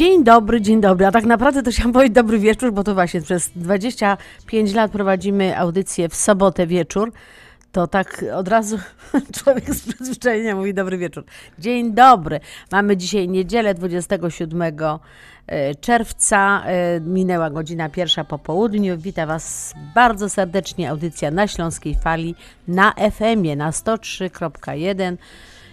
Dzień dobry, dzień dobry. A tak naprawdę to chciałam powiedzieć dobry wieczór, bo to właśnie przez 25 lat prowadzimy audycję w sobotę wieczór. To tak od razu człowiek z przyzwyczajenia mówi dobry wieczór. Dzień dobry. Mamy dzisiaj niedzielę 27 e, czerwca. E, Minęła godzina pierwsza po południu. Witam Was bardzo serdecznie. Audycja na Śląskiej Fali na FM-ie na 103.1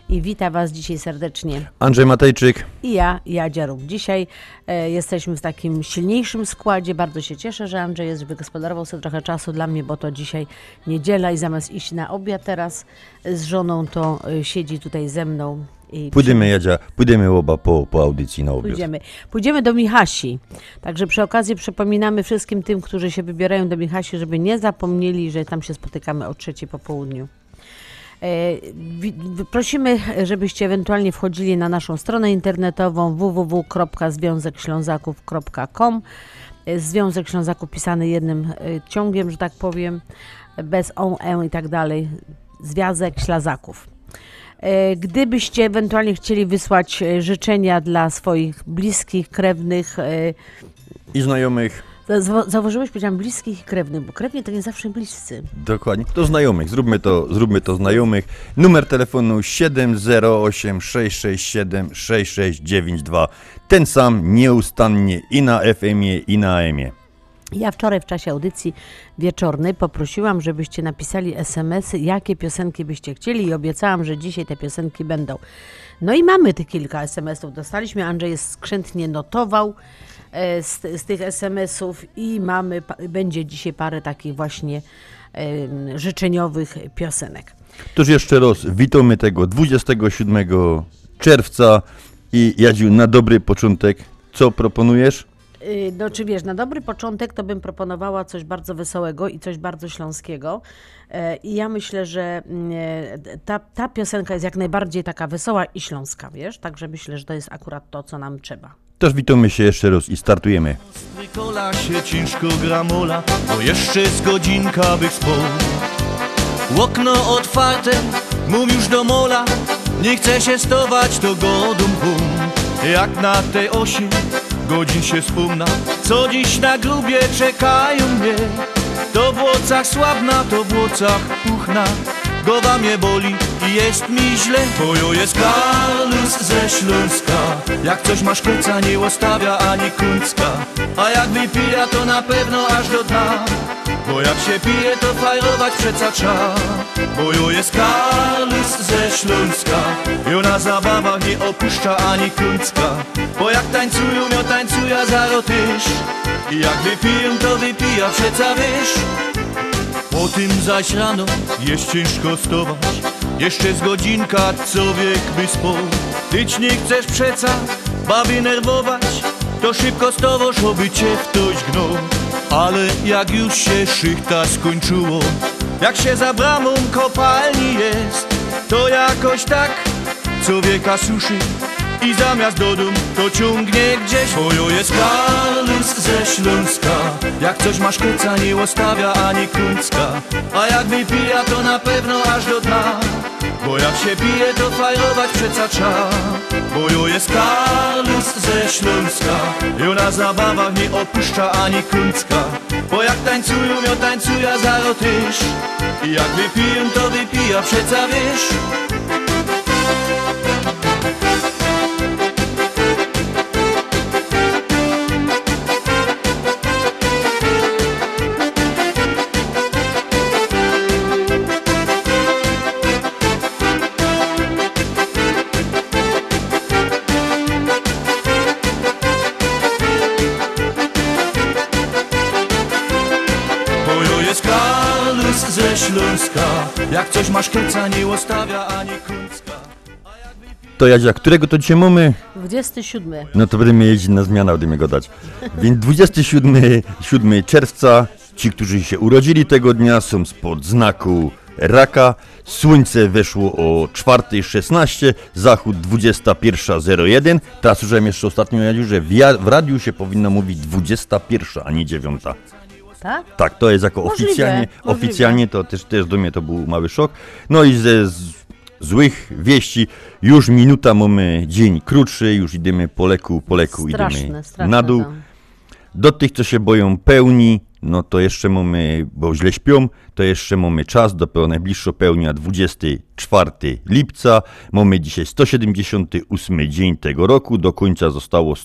i witam Was dzisiaj serdecznie Andrzej Matejczyk. i ja, Jadzia Rób. Dzisiaj e, jesteśmy w takim silniejszym składzie. Bardzo się cieszę, że Andrzej jest, wygospodarował sobie trochę czasu dla mnie, bo to dzisiaj niedziela i zamiast iść na obiad teraz z żoną, to e, siedzi tutaj ze mną. I Pójdziemy, Jadzia, pójdziemy oba po, po audycji na obiad. Pójdziemy. Pójdziemy do Michasi. Także przy okazji przypominamy wszystkim tym, którzy się wybierają do Michasi, żeby nie zapomnieli, że tam się spotykamy o trzeciej po południu. E, Prosimy, żebyście ewentualnie wchodzili na naszą stronę internetową www.związekślązaków.com E, Związek Ślązaków pisany jednym e, ciągiem, że tak powiem, bez on, e i tak dalej. Związek Ślazaków. Gdybyście ewentualnie chcieli wysłać życzenia dla swoich bliskich, krewnych, I znajomych, zauważyłeś, powiedziałam bliskich i krewnych, bo krewni to nie zawsze bliscy. dokładnie, to znajomych, zróbmy to, zróbmy to znajomych. Numer telefonu 708 667 6692. Ten sam nieustannie i na FM-ie i na AM-ie. Ja wczoraj w czasie audycji wieczornej poprosiłam, żebyście napisali SMS-y, jakie piosenki byście chcieli i obiecałam, że dzisiaj te piosenki będą. No i mamy tych kilka SMS-ów. Dostaliśmy, Andrzej skrzętnie notował z, z tych SMS-ów i mamy, będzie dzisiaj parę takich właśnie em, życzeniowych piosenek. Toż jeszcze raz witamy tego 27 czerwca i Jadziu, na dobry początek, co proponujesz? Y, No, czy wiesz, na dobry początek to bym proponowała coś bardzo wesołego i coś bardzo śląskiego. E, I ja myślę, że mm, e, ta, ta piosenka jest jak najbardziej taka wesoła i śląska, wiesz? Także myślę, że to jest akurat to, co nam trzeba. Toż witamy się jeszcze raz i startujemy. Strykola się ciężko gramola, bo jeszcze z godzinka bych spał. Okno otwarte, mów już do mola, nie chce się stować to godum hum. Jak na tej osi godzin się wspomna, co dziś na grubie czekają mnie. To w włocach sławna, to w włocach puchna, głowa mnie boli i jest mi źle. Bojo jest Karlus ze Śląska, jak coś masz kieca nie ostawia ani kuncka. A jak wypija to na pewno aż do dna, bo jak się pije to fajrować przeca trza. Bojo jest Karlus ze Śląska, i ona zabawach nie opuszcza ani kuncka. Bo jak tańcują, ja tańcuja za tyż. I jak wypiją, to wypija przeca wiesz. Po tym zaś rano jest ciężko stować Jeszcze z godzinka co wiek by spał. Tyć nie chcesz przeca baby nerwować? To szybko stowoż, oby cię ktoś gnął. Ale jak już się szychta skończyło Jak się za bramą kopalni jest To jakoś tak co wieka suszy i zamiast do dum to ciągnie gdzieś. Bojo jest Karlus ze Śląska. Jak coś masz kieca nie ostawia ani kuncka A jak wypija to na pewno aż do dna. Bo jak się pije to fajrować przeca trza. Bojo jest Karlus ze Śląska. I na zabawach nie opuszcza ani kuncka Bo jak tańcują, ja tańcuja za rotysz. I jak wypiją to wypija przeca wiesz Śląska Jak coś masz kieca nie ostawia ani kuncka To Jadzia, którego to dzisiaj mamy? 27. No to będziemy jeździć na zmianę, będziemy go dać. Więc 27 7 czerwca, ci, którzy się urodzili tego dnia, są spod znaku raka. Słońce weszło o 4.16, zachód 21.01. Teraz słyszałem jeszcze ostatnio, Jadziu, że w radiu się powinno mówić 21, a nie 9. Tak? Tak, to jest jako Możliwe, oficjalnie, możliwe. oficjalnie to też, też do mnie to był mały szok. No i ze z, złych wieści, już minuta mamy dzień krótszy, już idziemy po leku, po leku Straszne, idziemy straszne. na dół. to. Do tych, co się boją pełni, no to jeszcze mamy, bo źle śpią, to jeszcze mamy czas do najbliższego pełnia 24 lipca. Mamy dzisiaj 178 dzień tego roku, do końca zostało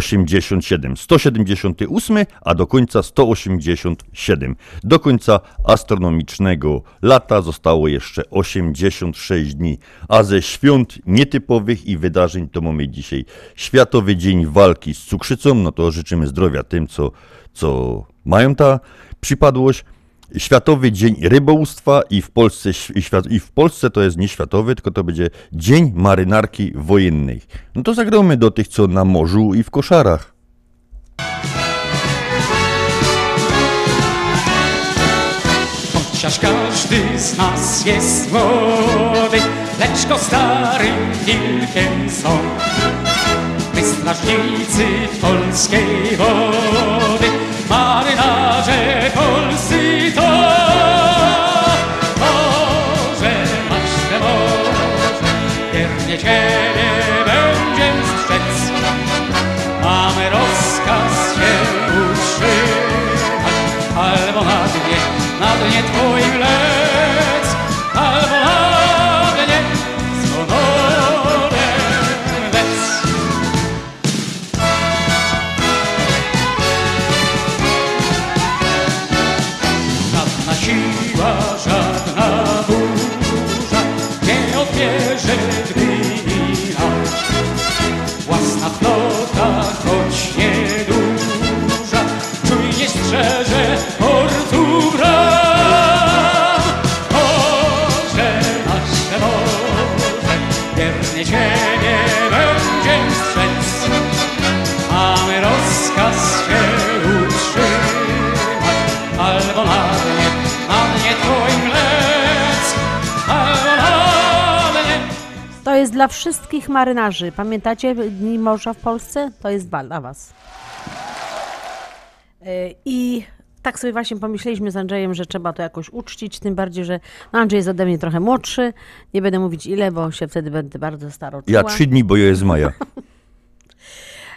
187. 178, a do końca 187. Do końca astronomicznego lata zostało jeszcze 86 dni. A ze świąt nietypowych i wydarzeń to mamy dzisiaj Światowy Dzień Walki z Cukrzycą. No to życzymy zdrowia tym, co, co mają ta przypadłość. Światowy Dzień Rybołówstwa i w, Polsce, i, w Polsce to jest nie światowy, tylko to będzie Dzień Marynarki Wojennej. No to zagramy do tych, co na morzu i w koszarach. Chociaż każdy z nas jest młody, lecz go starym wilkiem są. My strażnicy polskiej wody, marynarze polscy to. Ciebie strzec. Mamy rozkaz się utrzymać, albo na dnie, na dnie Twoim lec, albo na dnie To jest dla wszystkich marynarzy. Pamiętacie Dni Morza w Polsce? To jest bal dla Was. Yy, I tak sobie właśnie pomyśleliśmy z Andrzejem, że trzeba to jakoś uczcić, tym bardziej, że no Andrzej jest ode mnie trochę młodszy. Nie będę mówić ile, bo się wtedy będę bardzo staro czuła. Ja trzy dni, bo jest maja.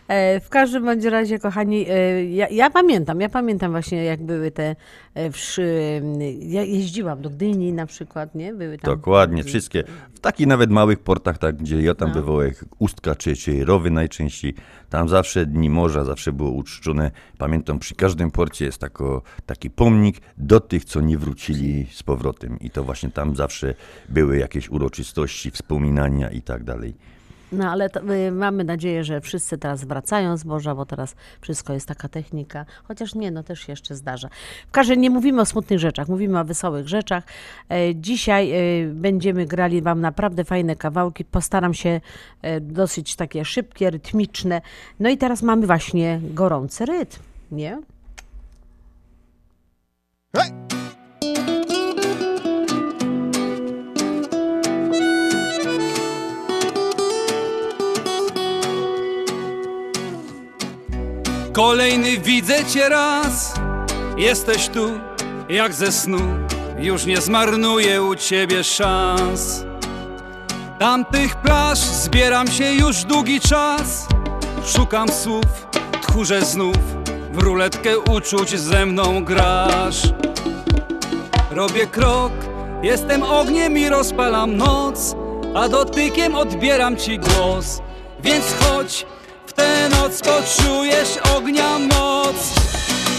E, W każdym bądź razie, kochani, e, ja, ja pamiętam, ja pamiętam właśnie, jak były te e, wszy, ja jeździłam do Gdyni na przykład, nie? Były tam. Dokładnie, wszystkie. W takich nawet małych portach, tak, gdzie ja tam bywał, jak Ustka czy, czy Rowy najczęściej, tam zawsze dni morza, zawsze było uczczone. Pamiętam, przy każdym porcie jest tako, taki pomnik do tych, co nie wrócili z powrotem. I to właśnie tam zawsze były jakieś uroczystości, wspominania i tak dalej. No ale to, y, mamy nadzieję, że wszyscy teraz wracają morza, bo teraz wszystko jest taka technika. Chociaż nie, no też się jeszcze zdarza. W każdym nie mówimy o smutnych rzeczach, mówimy o wesołych rzeczach. E, Dzisiaj e, będziemy grali Wam naprawdę fajne kawałki. Postaram się e, dosyć takie szybkie, rytmiczne. No i teraz mamy właśnie gorący rytm, nie? Kolejny widzę cię raz. Jesteś tu jak ze snu. Już nie zmarnuję u ciebie szans. Tamtych plaż zbieram się już długi czas. Szukam słów, tchórze znów. W ruletkę uczuć ze mną grasz. Robię krok, jestem ogniem i rozpalam noc. A dotykiem odbieram ci głos. Więc chodź, tę noc poczujesz ognia moc.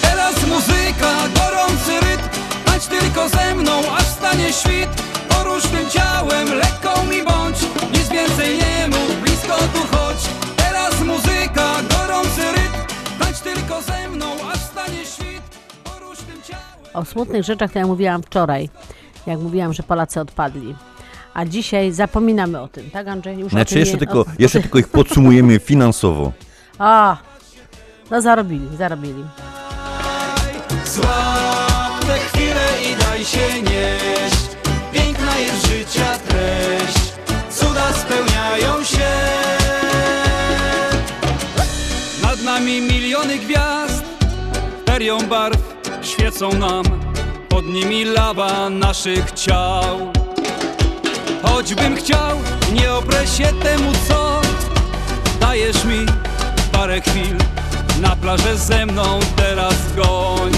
Teraz muzyka, gorący rytm Tańcz tylko ze mną, aż stanie świt. Porusz tym ciałem, lekko mi bądź Nic więcej nie mów, blisko tu chodź. Teraz muzyka, gorący rytm Tańcz tylko ze mną, aż stanie świt. Porusz tym ciałem O smutnych rzeczach to ja mówiłam wczoraj, jak mówiłam, że Polacy odpadli. A dzisiaj zapominamy o tym, tak Andrzej? Już Znaczy jeszcze nie- tylko, o- jeszcze tylko ich podsumujemy finansowo. A, no zarobili, zarobili. Złap tę chwilę i daj się nieść Piękna jest życia treść Cuda spełniają się Nad nami miliony gwiazd Ferią barw świecą nam Pod nimi lawa naszych ciał Choćbym chciał, nie oprę się temu co Dajesz mi. Parę chwil Na plażę ze mną teraz goń.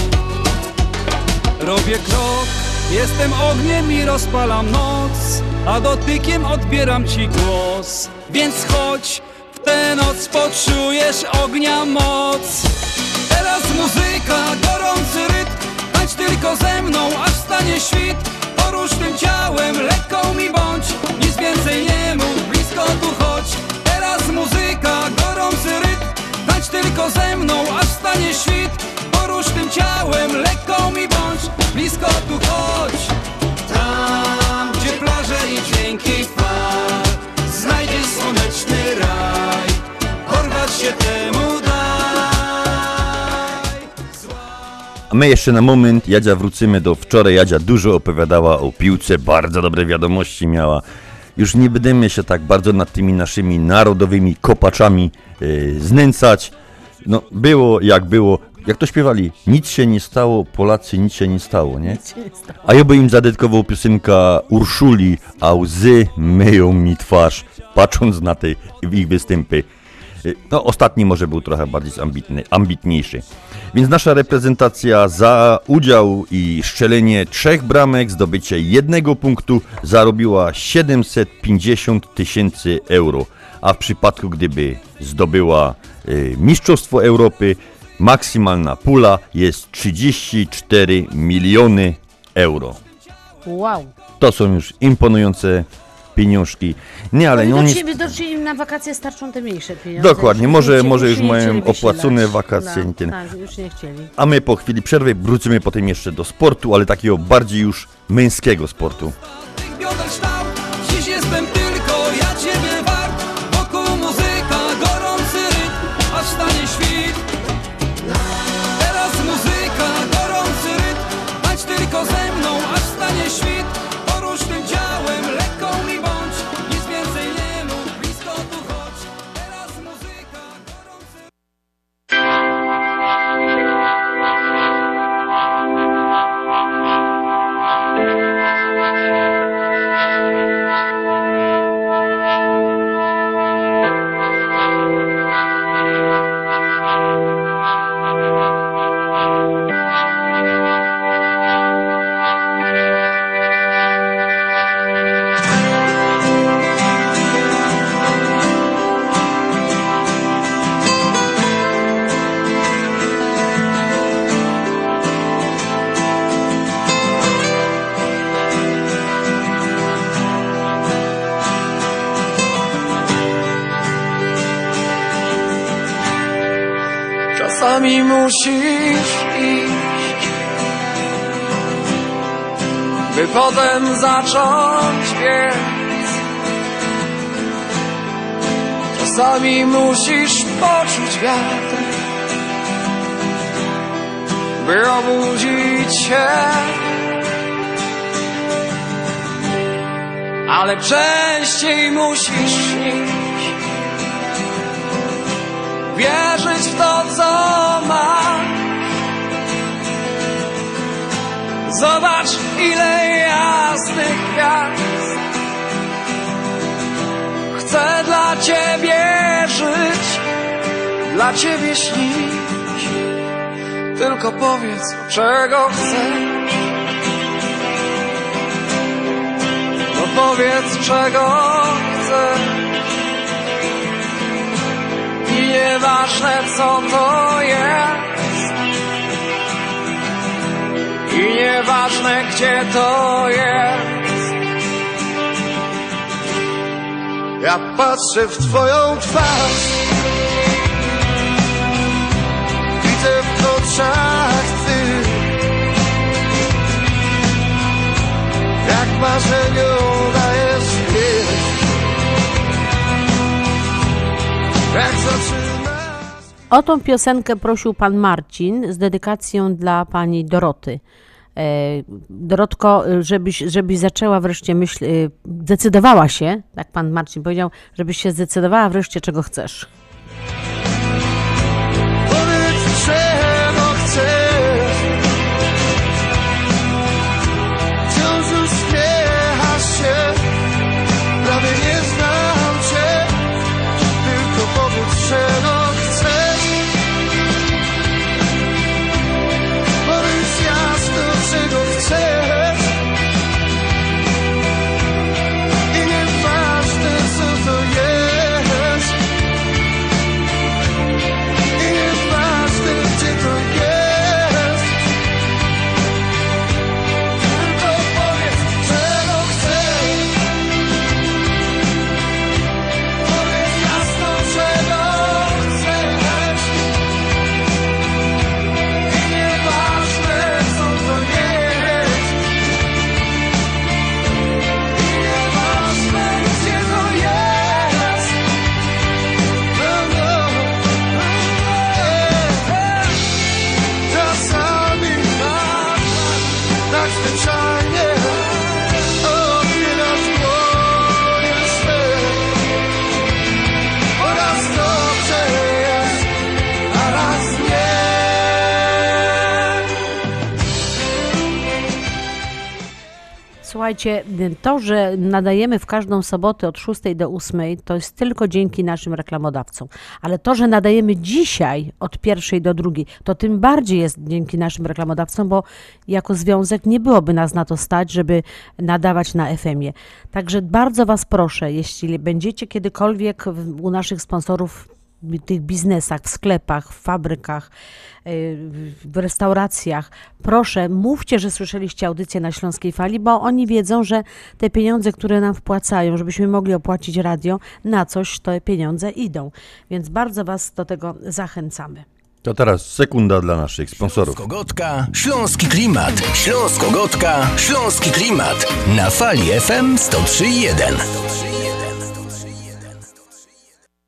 Robię krok, jestem ogniem i rozpalam noc A dotykiem odbieram ci głos. Więc chodź, w tę noc poczujesz ognia moc. Teraz muzyka, gorący tylko ze mną, aż stanie świt. Porusz tym ciałem, lekką mi bądź. Nic więcej nie mów, blisko tu chodź. Teraz muzyka, gorący rytm. Tańcz tylko ze mną, aż stanie świt. Porusz tym ciałem, lekką mi bądź. Blisko tu chodź A my jeszcze na moment, Jadzia, wrócimy do wczoraj. Jadzia dużo opowiadała o piłce, bardzo dobre wiadomości miała. Już nie będziemy się tak bardzo nad tymi naszymi narodowymi kopaczami e, znęcać. No, było jak było. Jak to śpiewali, nic się nie stało, Polacy, nic się nie stało, nie? A ja by im zadedykował piosenka Urszuli, a łzy myją mi twarz, patrząc na te ich występy. No, ostatni może był trochę bardziej ambitny, ambitniejszy. Więc nasza reprezentacja za udział i strzelenie trzech bramek, zdobycie jednego punktu zarobiła 750 tysięcy euro. A w przypadku gdyby zdobyła y, Mistrzostwo Europy, maksymalna pula jest 34 miliony euro. Wow. To są już imponujące pieniążki. Nie, ale No i nie, do ciebie, do ciebie na wakacje starczą te mniejsze pieniądze. Dokładnie, Już może- może już mają opłacone wakacje No, ten. Tak, już nie chcieli. A my po chwili przerwy wrócimy potem jeszcze do sportu, ale takiego bardziej już męskiego sportu. Musisz iść, by potem zacząć biec. Czasami musisz poczuć wiatr, by obudzić się. Ale częściej musisz śnić wierzyć w to, co masz. Zobacz, ile jasnych gwiazd. Chcę dla ciebie żyć, dla ciebie śnić. Tylko powiedz, czego chcesz. No powiedz, czego chcesz nieważne co to jest i nieważne gdzie to jest. Ja patrzę w twoją twarz, widzę w oczach ty, jak marzeniom dajesz jest. Jak zaczynasz o tą piosenkę prosił pan Marcin z dedykacją dla pani Doroty. E, Dorotko, żebyś, żebyś zaczęła wreszcie myśl, y, decydowała się, tak pan Marcin powiedział, żebyś się zdecydowała wreszcie, czego chcesz. Słuchajcie, to, że nadajemy w każdą sobotę od 6 do 8, to jest tylko dzięki naszym reklamodawcom. Ale to, że nadajemy dzisiaj od 1 do 2, to tym bardziej jest dzięki naszym reklamodawcom, bo jako związek nie byłoby nas na to stać, żeby nadawać na FM-ie. Także bardzo Was proszę, jeśli będziecie kiedykolwiek u naszych sponsorów tych biznesach, w sklepach, w fabrykach, y, w restauracjach. Proszę, mówcie, że słyszeliście audycję na Śląskiej Fali, bo oni wiedzą, że te pieniądze, które nam wpłacają, żebyśmy mogli opłacić radio, na coś te pieniądze idą. Więc bardzo Was do tego zachęcamy. To teraz sekunda dla naszych sponsorów. Śląsko-Gotka, Śląski Klimat. Śląsko-Gotka, Śląski Klimat. Na fali FM 103.1.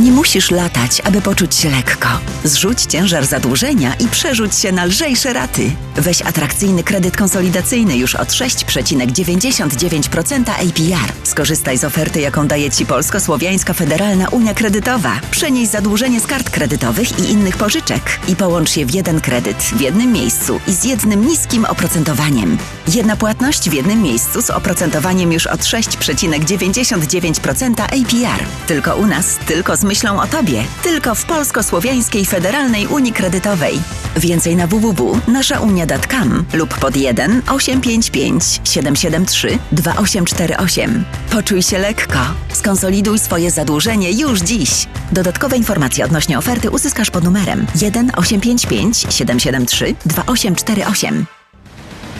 Nie musisz latać, aby poczuć się lekko. Zrzuć ciężar zadłużenia i przerzuć się na lżejsze raty. Weź atrakcyjny kredyt konsolidacyjny już od 6,99% APR. Skorzystaj z oferty, jaką daje Ci Polsko-Słowiańska Federalna Unia Kredytowa. Przenieś zadłużenie z kart kredytowych i innych pożyczek i połącz je w jeden kredyt w jednym miejscu i z jednym niskim oprocentowaniem. Jedna płatność w jednym miejscu z oprocentowaniem już od 6,99% APR. Tylko u nas, tylko z myślą o Tobie. Tylko w Polsko-Słowiańskiej Federalnej Unii Kredytowej. Więcej na www.naszaunia.com lub pod 1 855 773 2848. Poczuj się lekko. Skonsoliduj swoje zadłużenie już dziś. Dodatkowe informacje odnośnie oferty uzyskasz pod numerem 1 855 773 2848.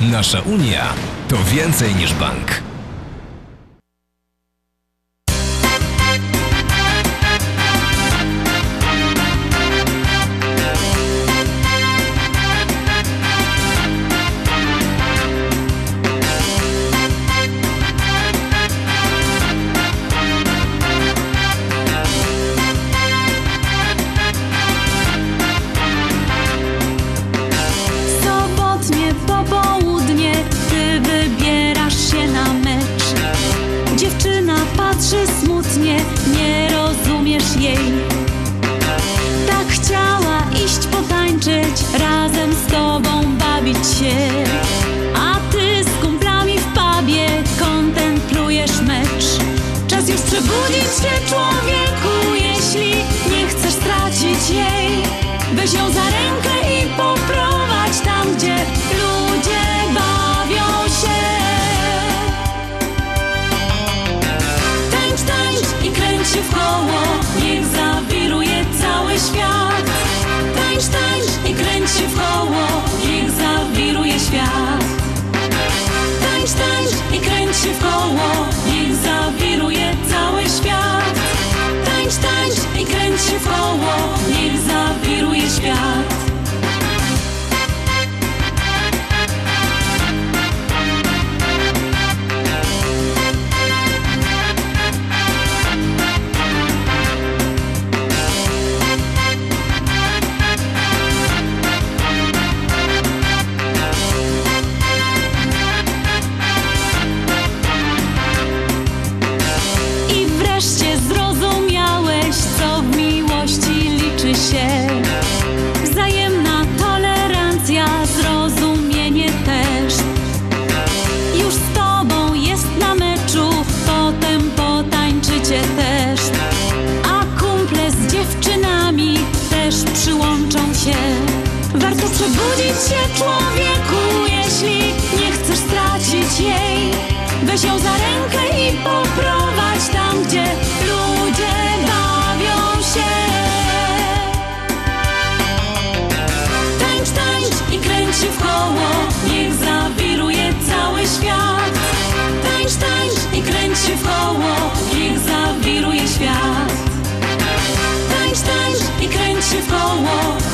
Nasza Unia to więcej niż bank. Się A ty z kumplami w pubie Kontemplujesz mecz. Czas już przebudzić się człowiek się w koło, niech zawiruje cały świat. Tańcz, tańcz i kręć się w koło,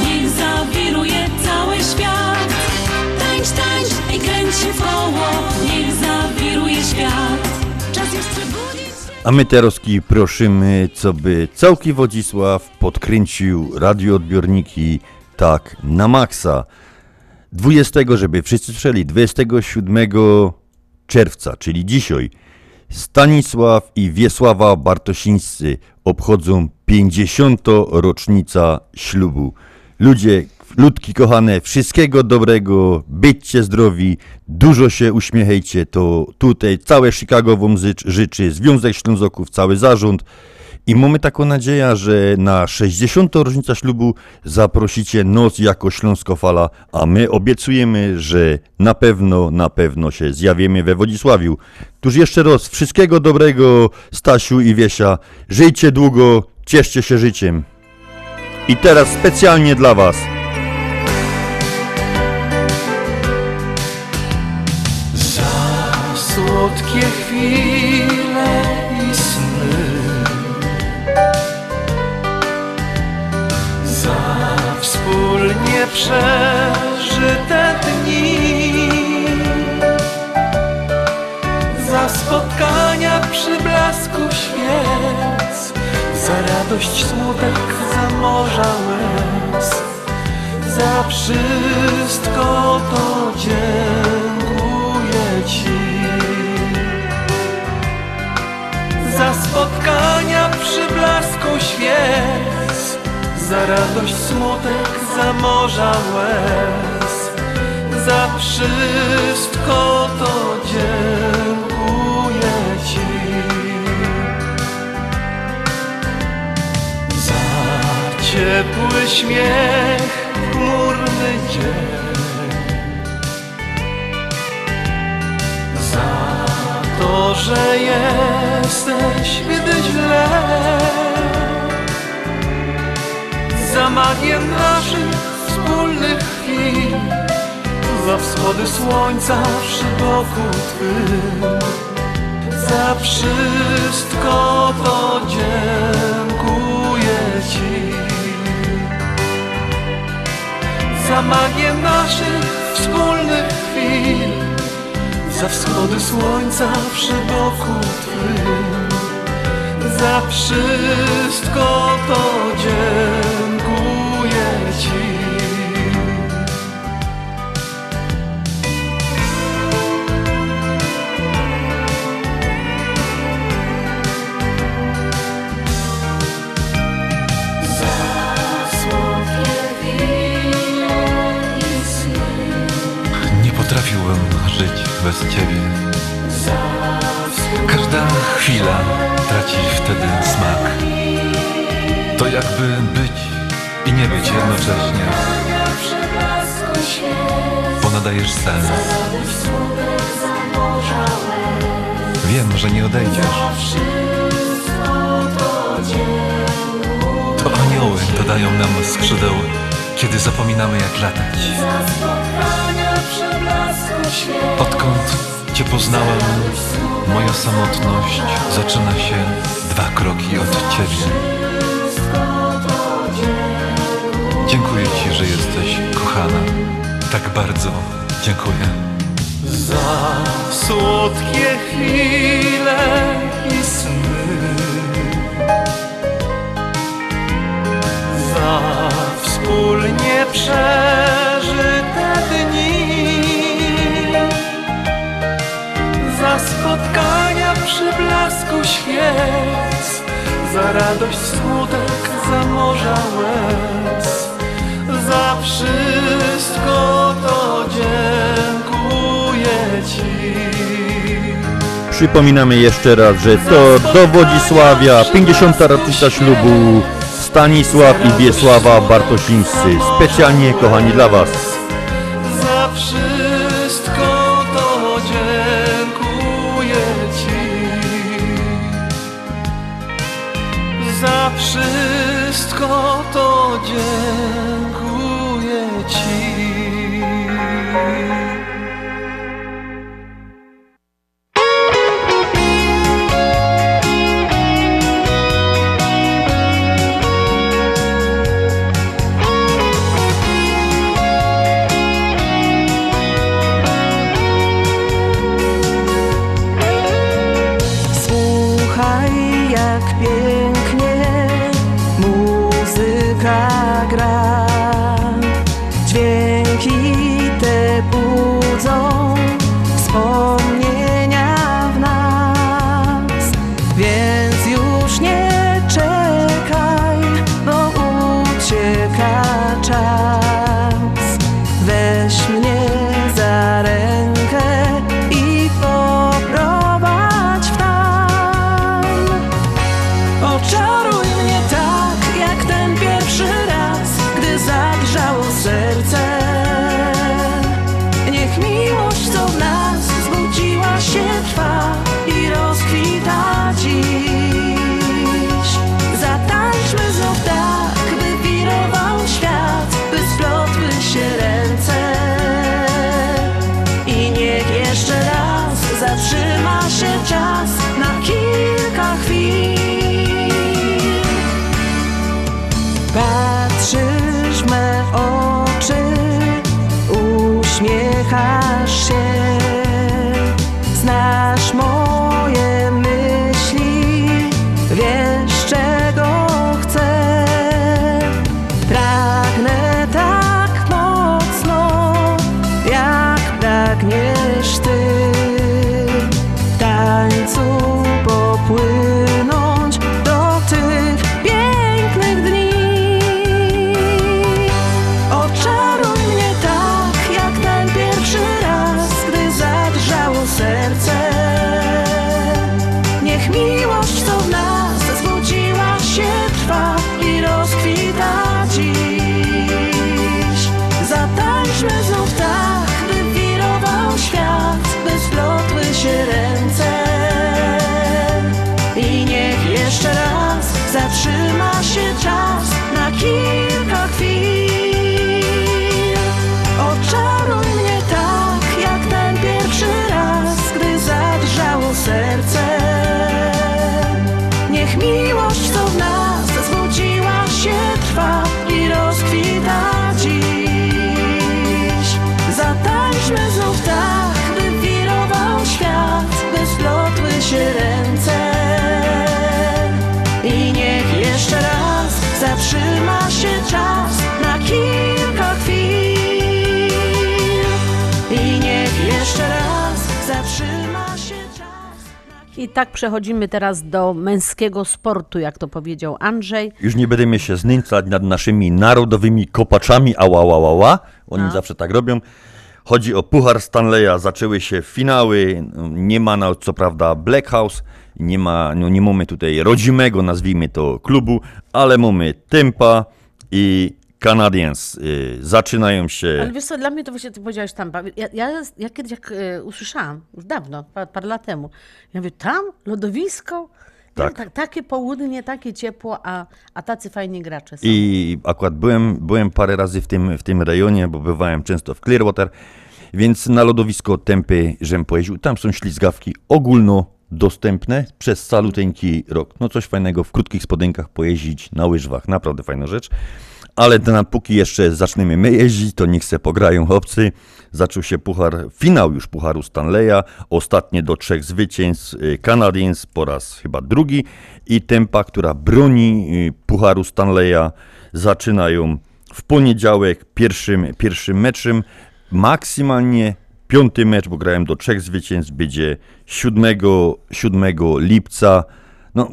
niech zawiruje cały świat. Tańcz, tańcz i kręć się w koło, niech zawiruje świat. Czas przebudzić. A my teraz prosimy, co by całki Wodzisław podkręcił radioodbiorniki tak na maksa. 20, żeby wszyscy słyszeli, 27 czerwca, czyli dzisiaj, Stanisław i Wiesława Bartosińscy obchodzą 50. rocznica ślubu. Ludzie, ludki kochane, wszystkiego dobrego, byćcie zdrowi, dużo się uśmiechajcie, to tutaj całe Chicago wam życz- życzy, Związek Ślązoków, cały zarząd. I mamy taką nadzieję, że na 60. rocznicę ślubu zaprosicie nos jako Śląskofala, a my obiecujemy, że na pewno, na pewno się zjawimy we Wodzisławiu. Tuż jeszcze raz, wszystkiego dobrego Stasiu i Wiesia. Żyjcie długo, cieszcie się życiem. I teraz specjalnie dla Was. Za słodkie chwile Za radość, smutek, za morza łez za wszystko to dziękuję Ci. Za spotkania przy blasku świec, za radość, smutek, za morza łez. Za wszystko to dziękuję ciepły śmiech, chmurny dzień. Za to, że jesteś, gdy źle. Za magię naszych wspólnych chwil. Za wschody słońca przy boku Twym. Za wszystko to dziękuję za magię naszych wspólnych chwil, za wschody słońca przy boku Twym, za wszystko to dziękuję sens. Wiem, że nie odejdziesz. To anioły dodają nam skrzydeł, kiedy zapominamy jak latać. Odkąd Cię poznałem, moja samotność zaczyna się dwa kroki od Ciebie. Dziękuję Ci, że jesteś kochana. Tak bardzo dziękuję. Za słodkie chwile i sny. Za wspólnie przeżyte dni. Za spotkania przy blasku świec. Za radość, smutek, za morza łez Za wszystko to dziękuję Ci Przypominamy jeszcze raz, że to do Wodzisławia 50. rocznica ślubu Stanisław i Wiesława Bartosińscy. Specjalnie kochani dla Was. Przechodzimy teraz do męskiego sportu, jak to powiedział Andrzej. Już nie będziemy się znęcać nad naszymi narodowymi kopaczami, ała, ała, ała. Oni A. zawsze tak robią. Chodzi o Puchar Stanleya, zaczęły się finały, nie ma na, co prawda Black House, nie ma, no nie mamy tutaj rodzimego, nazwijmy to, klubu, ale mamy Tempa i Canadiens y, zaczynają się. Ale wiesz co, dla mnie to właśnie ty powiedziałeś tam. Ja, ja, ja kiedyś jak e, usłyszałam, już dawno, parę, lat temu, ja mówię, tam lodowisko? Tak. Tak, takie południe, takie ciepło, a, a tacy fajni gracze są. I akurat byłem, byłem parę razy w tym, w tym rejonie, bo bywałem często w Clearwater, więc na lodowisko Tempy, żem pojeździł. Tam są ślizgawki ogólnodostępne przez caluteńki rok. No coś fajnego w krótkich spodenkach pojeździć na łyżwach, naprawdę fajna rzecz. Ale na póki jeszcze zaczniemy my jeździć, to niech se pograją obcy. Zaczął się puchar, finał już pucharu Stanleya, ostatnie do trzech zwycięstw y, Canadiens po raz chyba drugi i Tempa, która broni y, pucharu Stanleya, zaczynają w poniedziałek pierwszym, pierwszym meczem, maksymalnie piąty mecz, bo grałem do trzech zwycięstw, będzie 7, 7 lipca. No,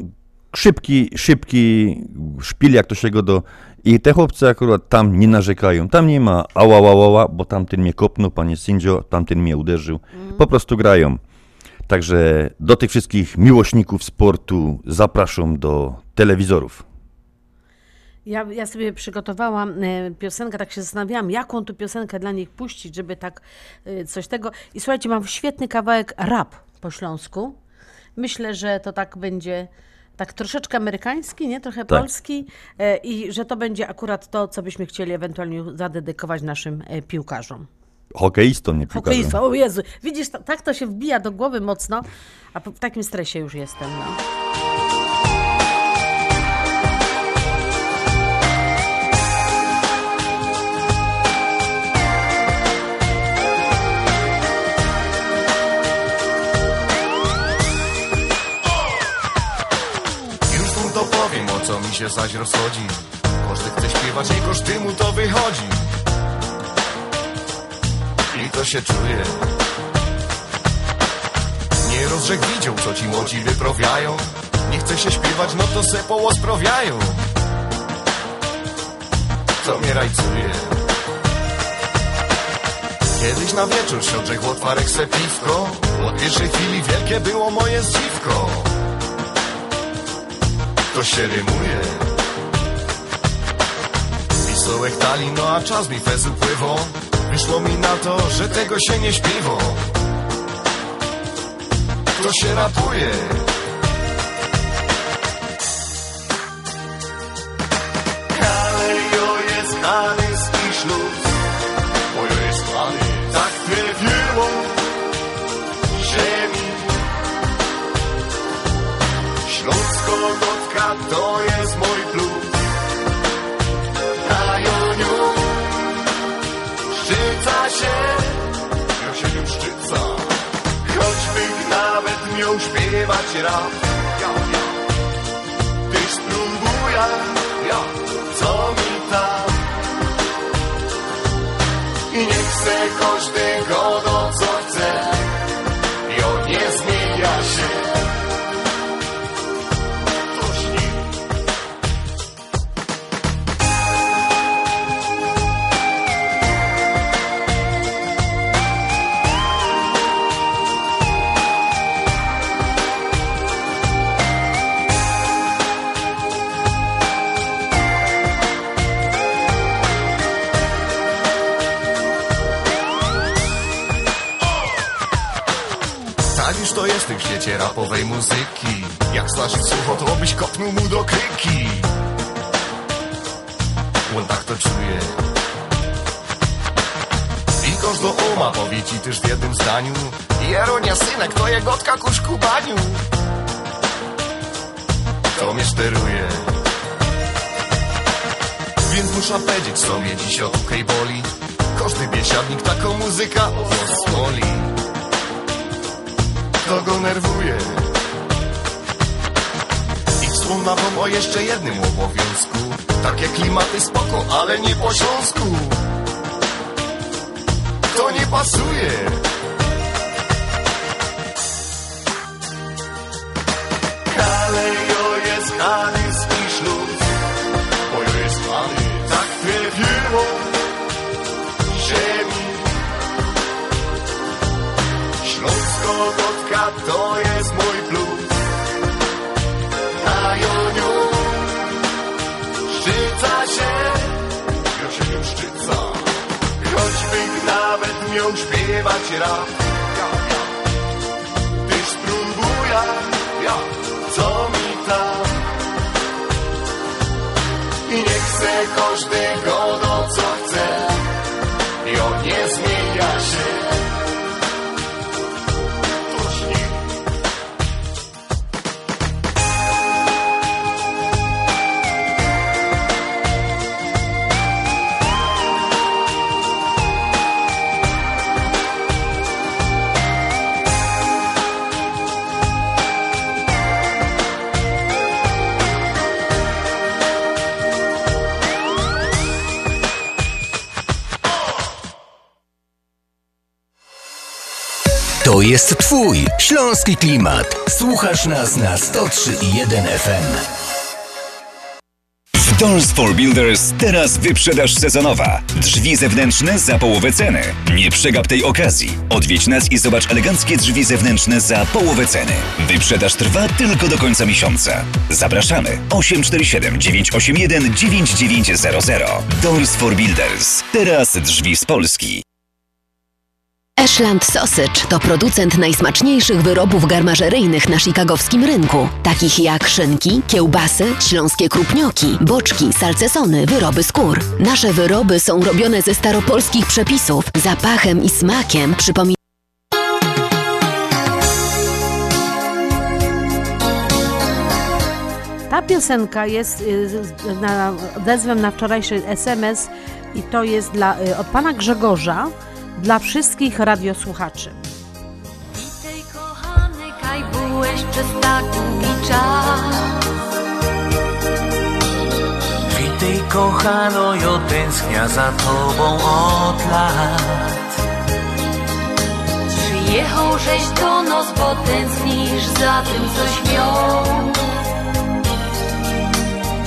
szybki, szybki szpil, jak to się go do... I te chłopcy akurat tam nie narzekają. Tam nie ma ała, ała, ała, bo tamten mnie kopnął, panie sędzio, tamten mnie uderzył. Po prostu grają. Także do tych wszystkich miłośników sportu zapraszam do telewizorów. Ja, ja sobie przygotowałam e, piosenkę, tak się zastanawiałam, jaką tu piosenkę dla nich puścić, żeby tak e, coś tego. I słuchajcie, mam świetny kawałek rap po śląsku. Myślę, że to tak będzie tak troszeczkę amerykański, nie? Trochę Tak. polski e, i że to będzie akurat to, co byśmy chcieli ewentualnie zadedykować naszym e, piłkarzom. Hokeistą, nie. Hokejstwo, o Jezu, widzisz, ta- tak to się wbija do głowy mocno, a w takim stresie już jestem, no. Co mi się zaś rozchodzi. Każdy chce śpiewać, nie każdy mu to wychodzi. I to się czuje. Nie rozrzek widział, co ci młodzi wyprawiają. Nie chce się śpiewać, no to se połosprawiają. Co mnie rajcuje? Kiedyś na wieczór siodrzech otwarek se piwko. Od pierwszej chwili wielkie było moje zdziwko to się rymuje. Pisołek tali, no a czas mi fezu pływo Wyszło mi na to, że tego się nie śpiwo To się ratuje. Kalejo jest Hanys śpiewać rap świecie rapowej muzyki. Jak znasz słucho, to byś kopnął mu do kryki. On tak to czuje. I każdy uma powie ci też w jednym zdaniu. Jeronia synek, to jegotka ku szkubaniu. To mnie steruje Więc muszę powiedzieć sobie dziś o tukej boli. Każdy biesiadnik taką muzyka pozwoli to go nerwuje. I wspomna wam o jeszcze jednym obowiązku. Takie klimaty spoko, ale nie po śląsku. To nie pasuje. Kalejo jest Hanys to jest mój plus. Na joniu szczyca się, ja się nie szczyca. Choćby nawet miał śpiewać rap. Jest Twój śląski klimat. Słuchasz nas na 103.1 FM. Doors for Builders teraz wyprzedaż sezonowa. Drzwi zewnętrzne za połowę ceny. Nie przegap tej okazji. Odwiedź nas i zobacz eleganckie drzwi zewnętrzne za połowę ceny. Wyprzedaż trwa tylko do końca miesiąca. Zapraszamy 847 981 9900. Doors for Builders. Teraz drzwi z Polski. Ashland Sausage to producent najsmaczniejszych wyrobów garmażeryjnych na chicagowskim rynku, takich jak szynki, kiełbasy, śląskie krupnioki, boczki, salcesony, wyroby skór. Nasze wyroby są robione ze staropolskich przepisów, zapachem i smakiem przypominają Ta piosenka jest y, na, odezwem na wczorajszy SMS i to jest dla, y, od pana Grzegorza dla wszystkich radiosłuchaczy. Witaj kochany, kaj byłeś przez tak długi czas. Witaj kochano, jo tęsknia za tobą od lat. Przyjechał żeś do nos, bo tęsknisz za tym, coś miał.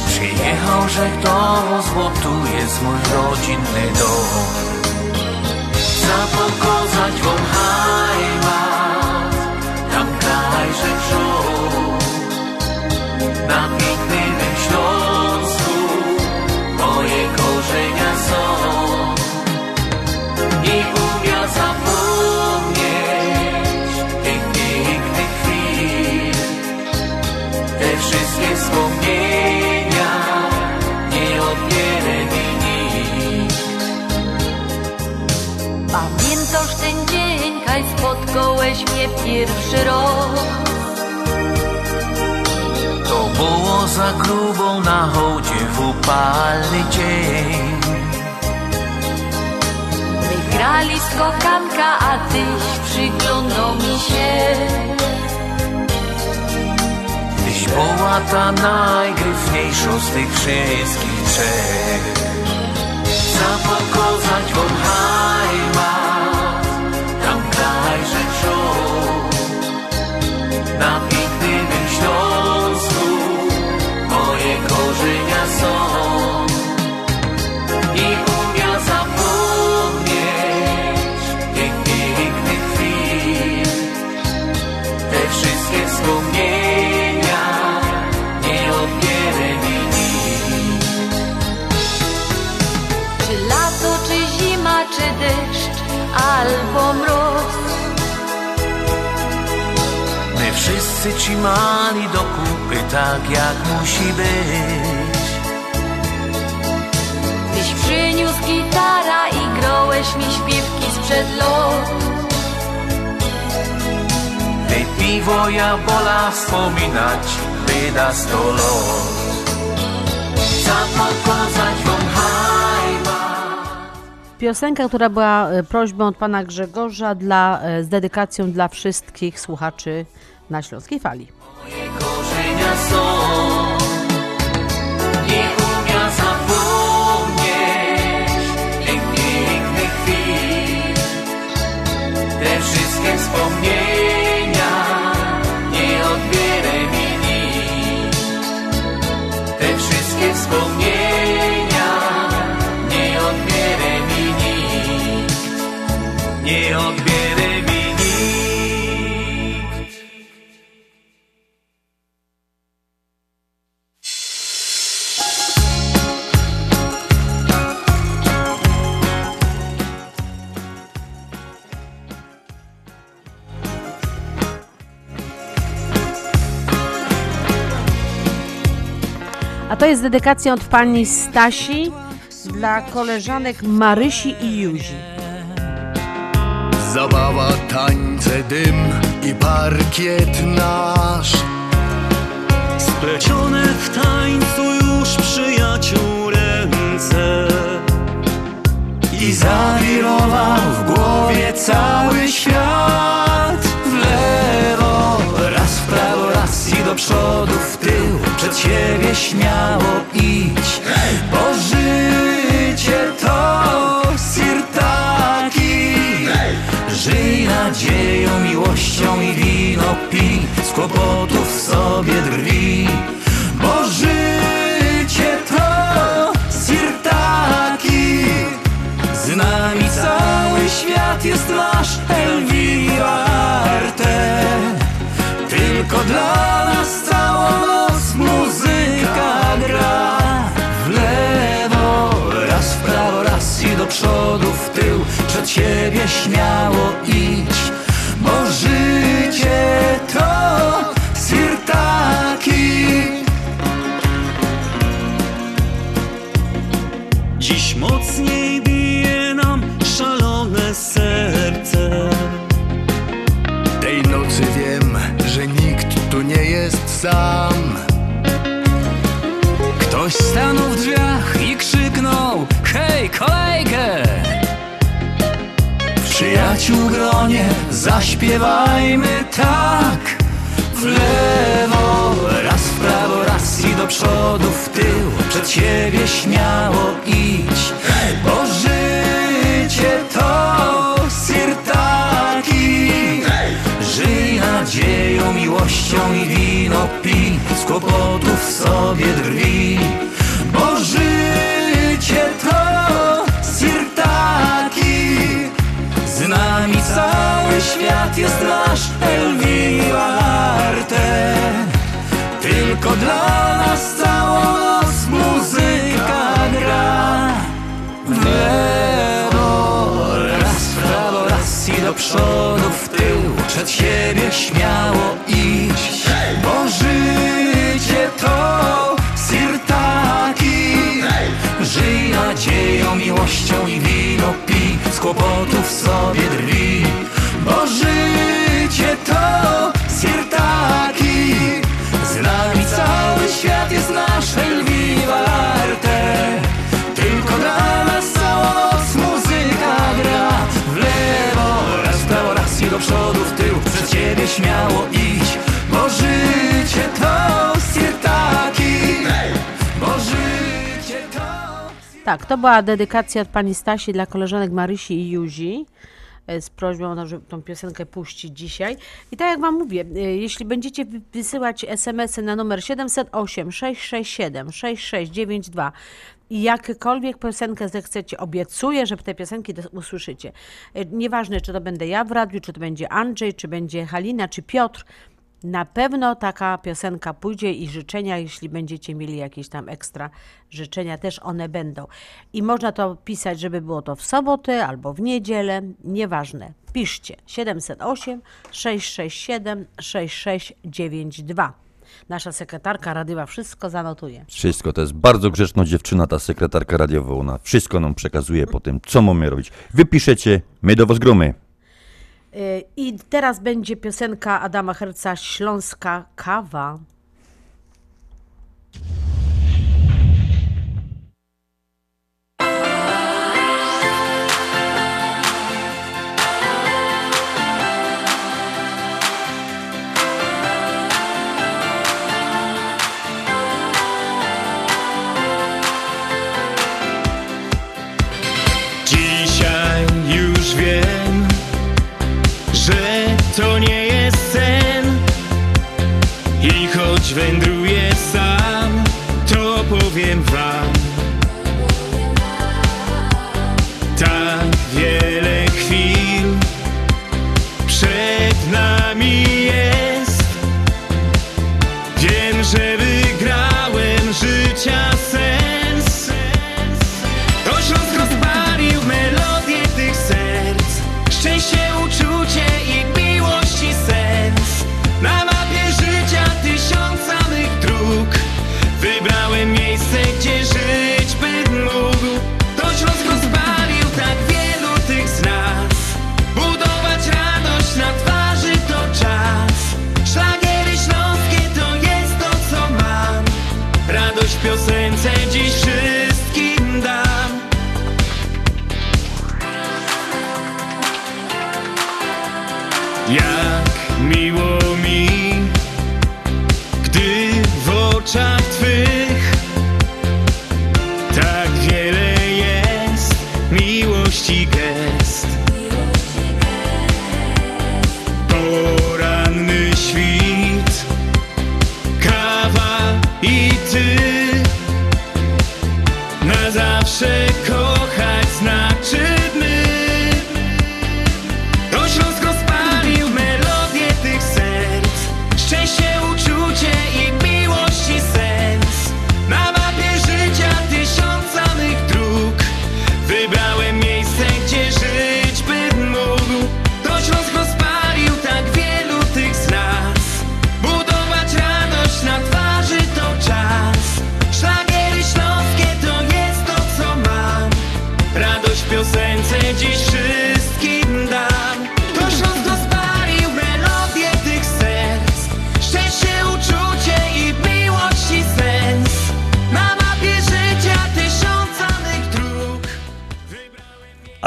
Przyjechał, że to bo tu jest mój rodzinny dom. Zapokazać wam heimat, tam kraj, że wziął. Na pięknym Śląsku moje korzenia są. I umia zapomnieć spotkałeś mnie pierwszy raz. To było za grubą na hołdzie w upalny dzień. My grali skokanka, a tyś przyglądał mi się. Tyś była ta najgryfniejsza z tych wszystkich trzech. Zapokazać wam albo mróz. My wszyscy ci mali do kupy tak jak musi być. Tyś przyniósł gitara i grałeś mi śpiewki sprzed lat. Te piwo ja bola wspominać wyda sto. Zapokazać wam hajma. Piosenka, która była e, prośbą od pana Grzegorza dla, e, z dedykacją dla wszystkich słuchaczy na Śląskiej Fali. korzenia są. A to jest dedykacja od pani Stasi dla koleżanek Marysi i Juzi. Zabawa, tańce, dym i parkiet nasz. Splecione w tańcu już przyjaciół ręce I zawirował w głowie cały świat. W lewo, raz w prawo, raz i do przodu, Przed siebie śmiało idź Bo życie to sirtaki Żyj nadzieją, miłością i wino pij Z kłopotów sobie drwi. Bo życie to sirtaki z nami cały świat jest nasz Elvira Arte. Tylko dla nas przodu, w tył Przed siebie śmiało idź Bo życie to sirtaki Dziś mocniej bije nam szalone serce. Tej nocy wiem, że nikt tu nie jest sam. Ktoś stanął w drzwiach i krzyknął Hej, kolejkę! Przyjaciół gronie zaśpiewajmy tak. W lewo, raz w prawo, raz i do przodu, w tył. Przed siebie śmiało idź. Bo życie to sirtaki Żyj nadzieją, miłością i wino pij Z kłopotów sobie drwi. Bo życie świat jest nasz Elvira Arte. Tylko dla nas całą noc muzyka gra. W lewo, raz w prawo, raz i do przodu, w tył Przed siebie śmiało iść. Bo życie to sirtaki Żyj nadzieją, miłością i wino pij Z kłopotów sobie drwi Bo życie to sirtaki Z nami cały świat jest nasz Elvira Arte Tylko dla nas całą noc muzyka gra. W lewo, raz w prawo, raz i do przodu, w tył. Przed siebie śmiało idź Bo życie to sirtaki Bo życie to Tak, to była dedykacja od pani Stasi dla koleżanek Marysi i Juzi z prośbą, żeby tą piosenkę puścić dzisiaj. I tak jak Wam mówię, e, jeśli będziecie wy- wysyłać SMS-y na numer 708 667 6692 i jakąkolwiek piosenkę zechcecie, obiecuję, że te piosenki usłyszycie. E, Nieważne, czy to będę ja w radiu, czy to będzie Andrzej, czy będzie Halina, czy Piotr, na pewno taka piosenka pójdzie i życzenia, jeśli będziecie mieli jakieś tam ekstra życzenia, też one będą. I można to pisać, żeby było to w sobotę albo w niedzielę, nieważne. Piszcie 708 667 6692. Nasza sekretarka radiowa wszystko zanotuje. Wszystko, to jest bardzo grzeczna dziewczyna, ta sekretarka radiowa, ona wszystko nam przekazuje po tym, co mamy robić. Wypiszecie, my do was gromy. I teraz będzie piosenka Adama Herca Śląska Kawa. Choć wędruję sam, to powiem wam w oczach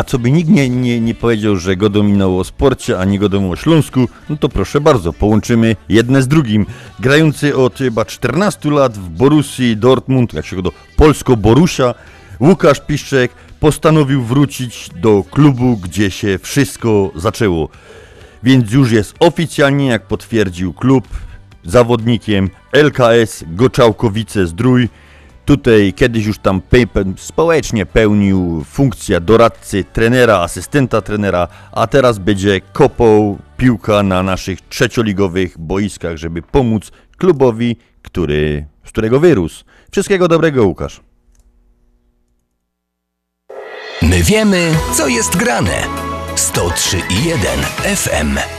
co by nikt nie, nie, nie powiedział, że go dominało o sporcie, a nie go dominało o Śląsku, no to proszę bardzo, połączymy jedne z drugim. Grający od chyba 14 lat w Borussii Dortmund, jak się go do Polsko-Borusia, Łukasz Piszczek postanowił wrócić do klubu, gdzie się wszystko zaczęło. Więc już jest oficjalnie, jak potwierdził klub, zawodnikiem LKS Goczałkowice-Zdrój. Tutaj kiedyś już tam społecznie pełnił funkcję doradcy, trenera, asystenta trenera, a teraz będzie kopał piłka na naszych trzecioligowych boiskach, żeby pomóc klubowi, który, z którego wyrósł. Wszystkiego dobrego, Łukasz. My wiemy, co jest grane. 103,1 FM.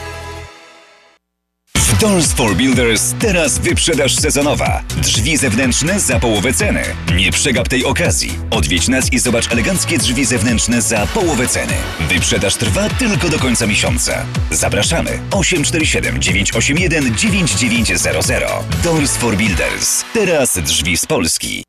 Doors for Builders teraz wyprzedaż sezonowa. Drzwi zewnętrzne za połowę ceny. Nie przegap tej okazji. Odwiedź nas i zobacz eleganckie drzwi zewnętrzne za połowę ceny. Wyprzedaż trwa tylko do końca miesiąca. Zapraszamy 847 981 9900. Doors for Builders. Teraz drzwi z Polski.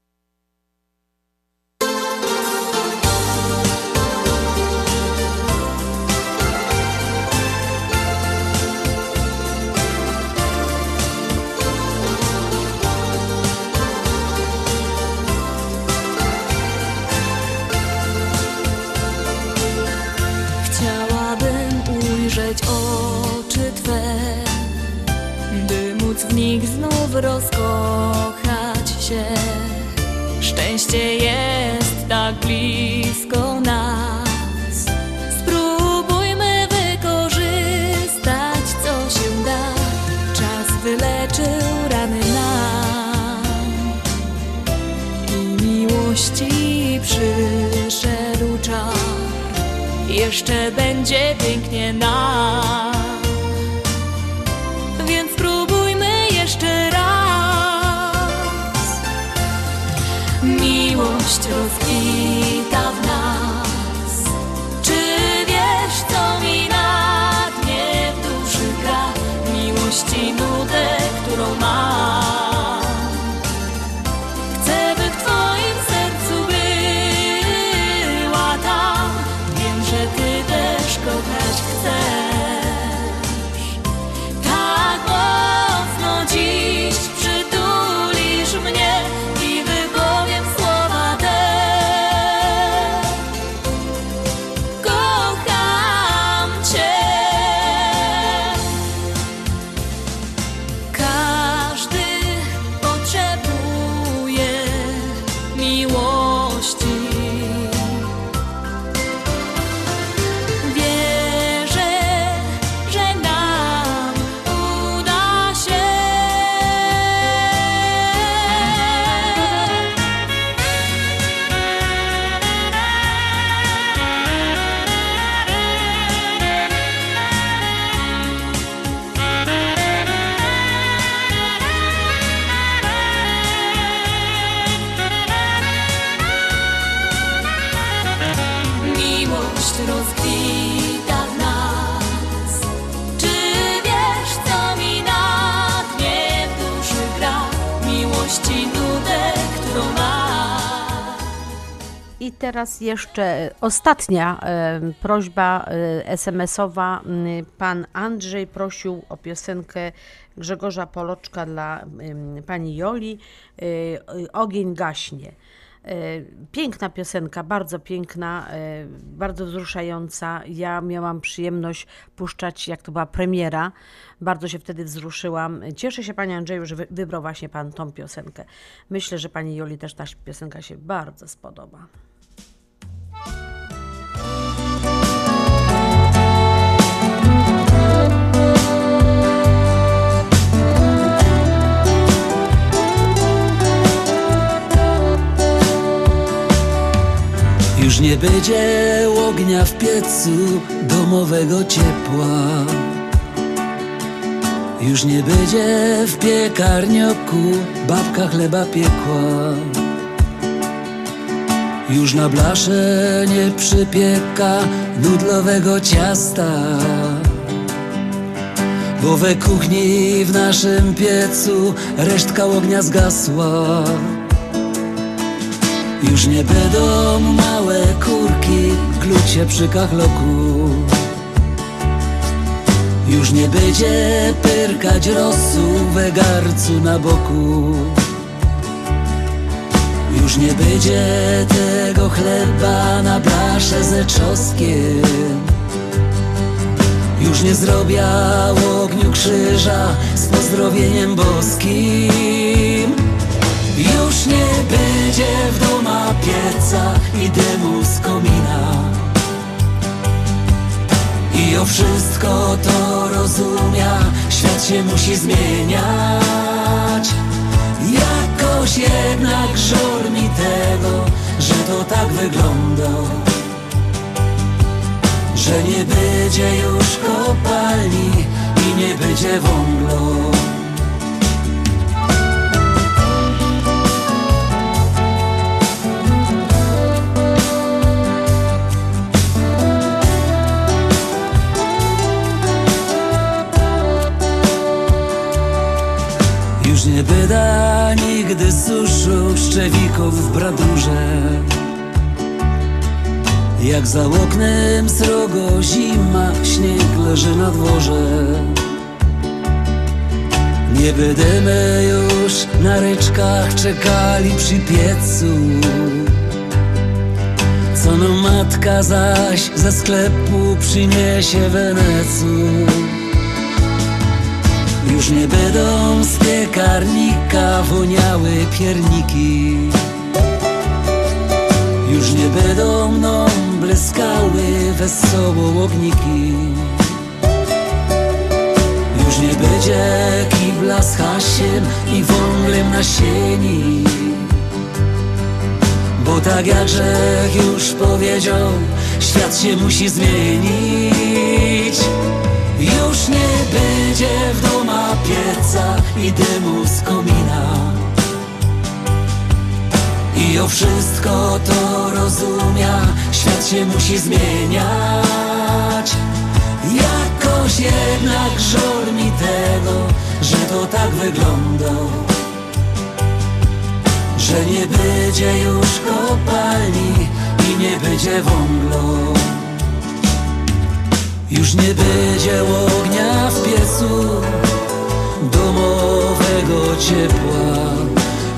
Jeszcze będzie pięknie nam. Teraz jeszcze ostatnia e, prośba e, SMS-owa. Pan Andrzej prosił o piosenkę Grzegorza Poloczka dla pani Joli. e, Ogień gaśnie. E, Piękna piosenka, bardzo piękna, e, bardzo wzruszająca. Ja miałam przyjemność puszczać, jak to była premiera. Bardzo się wtedy wzruszyłam. Cieszę się, Panie Andrzeju, że wy- wybrał właśnie Pan tą piosenkę. Myślę, że Pani Joli też ta piosenka się bardzo spodoba. Nie będzie ognia w piecu domowego ciepła. Już nie będzie w piekarnioku babka chleba piekła. Już na blasze nie przypieka nudlowego ciasta. Bo we kuchni w naszym piecu resztka ognia zgasła już nie będą małe kurki klucie przy kachloku. Już nie będzie pyrkać rosu we garcu na boku. Już nie będzie tego chleba na blasze ze czosnkiem. Już nie zrobię ogniu krzyża z pozdrowieniem boskim już nie będzie w doma pieca i dymu z komina. I o wszystko to rozumia, świat się musi zmieniać. Jakoś jednak żal mi tego, że to tak wygląda. Że nie będzie już kopalni i nie będzie wąglo szczewików w bradurze. Jak za oknem srogo zima, śnieg leży na dworze. Nie będziemy już na ryczkach czekali przy piecu. Co no matka zaś ze sklepu przyniesie wenecu już nie będą z piekarnika woniały pierniki. Już nie będą mną bleskały wesoło ogniki Już nie będzie kibla z hasiem i wąglem na sieni. Bo tak jak Grzech już powiedział, świat się musi zmienić już nie będzie w doma pieca i dymu z komina. I o wszystko to rozumia, świat się musi zmieniać. Jakoś jednak żal mi tego, że to tak wygląda. Że nie będzie już kopalni i nie będzie wąglo już nie będzie ognia w piecu domowego ciepła.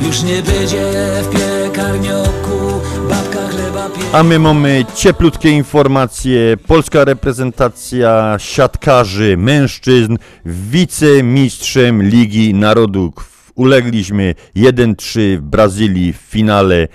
Już nie będzie w piekarnioku babka chleba pie... A my mamy cieplutkie informacje. Polska reprezentacja siatkarzy mężczyzn wicemistrzem Ligi Narodów. Ulegliśmy 1-3 w Brazylii w finale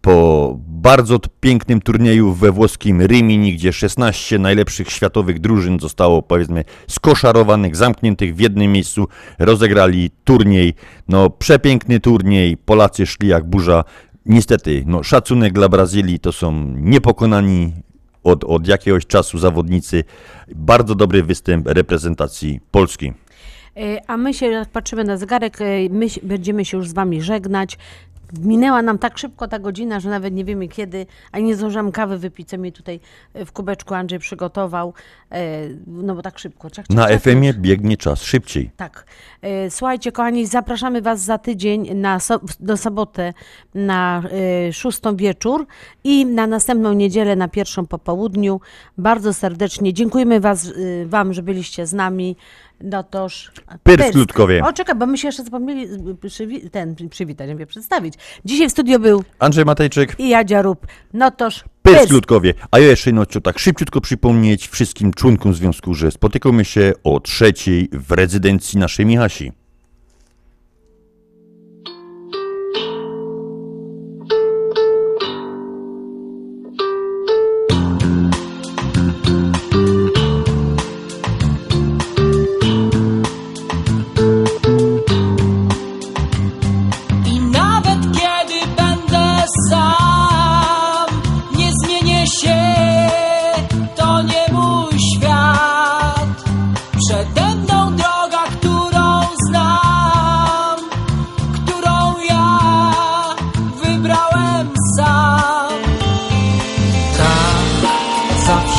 po bardzo pięknym turnieju we włoskim Rimini, gdzie 16 najlepszych światowych drużyn zostało powiedzmy skoszarowanych, zamkniętych w jednym miejscu, rozegrali turniej. No przepiękny turniej, Polacy szli jak burza. Niestety, no szacunek dla Brazylii, to są niepokonani od, od jakiegoś czasu zawodnicy. Bardzo dobry występ reprezentacji Polski. E, A my się patrzymy na zegarek, e, my będziemy się już z Wami żegnać. Minęła nam tak szybko ta godzina, że nawet nie wiemy kiedy, a nie zdążyłam kawy wypić, co mi tutaj e, w kubeczku Andrzej przygotował, e, no bo tak szybko. Ciach, ciach, Na ciach, FM-ie biegnie czas szybciej. tak. E, Słuchajcie, kochani, zapraszamy Was za tydzień na so, do sobotę na szóstą wieczór i na następną niedzielę na pierwszą po południu. Bardzo serdecznie dziękujemy was, Wam, że byliście z nami. No toż. Pyrsk Ludkowie. O, czekaj, bo my się jeszcze zapomnieli e, przywi- ten przywitać, nie wiem, przedstawić. Dzisiaj w studio był Andrzej Matejczyk, i Jadzia Rób. No toż. Pyrsk Ludkowie. A ja jeszcze no, tak szybciutko przypomnieć wszystkim członkom związku, że spotykamy się o trzeciej w rezydencji naszej Michasi.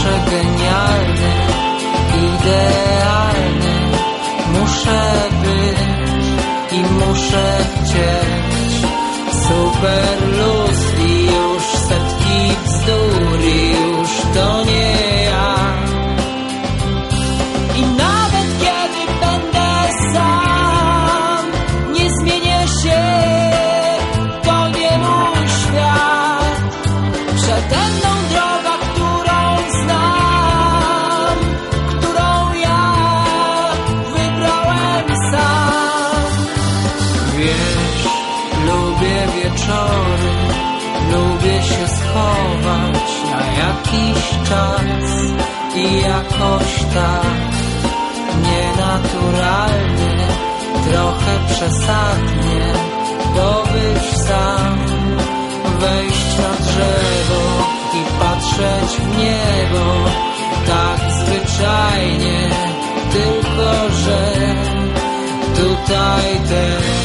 Zawsze genialny, idealny, muszę być i muszę chcieć. Super luz i już setki bzdur i już to nie jakoś tak nienaturalnie, trochę przesadnie. Dobyć sam, wejść na drzewo i patrzeć w niebo, tak zwyczajnie, tylko że tutaj też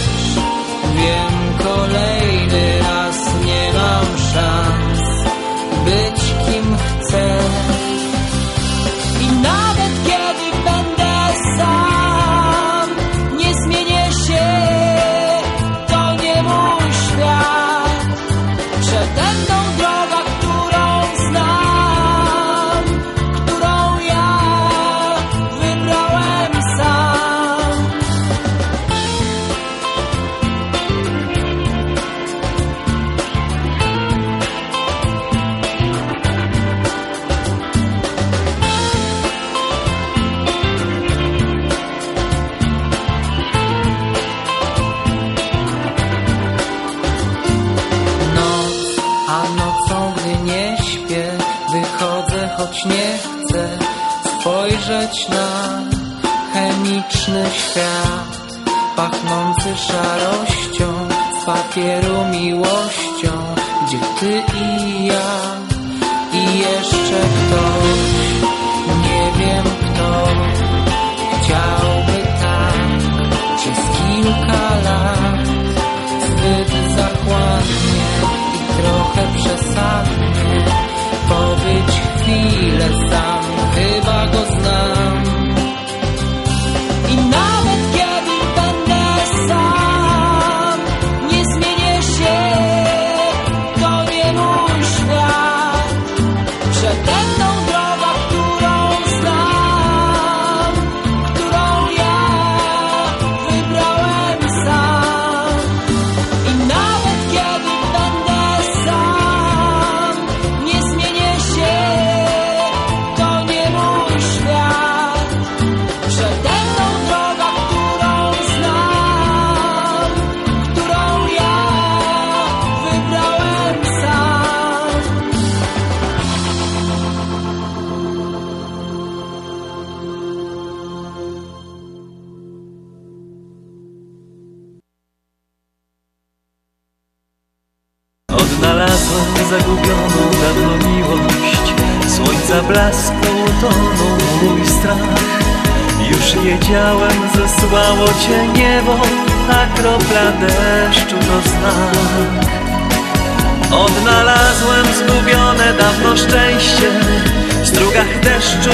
choć nie chcę Spojrzeć na chemiczny świat Pachnący szarością Z papieru miłością. Gdzie ty i ja? I jeszcze ktoś? Nie wiem kto Chciałby tak Przez kilka lat zbyt zachłannie i trochę przesadnie chwilę sam, chyba go znam. Posłało cię niebo, a kropla deszczu to znak. Odnalazłem zgubione dawno szczęście W strugach deszczu.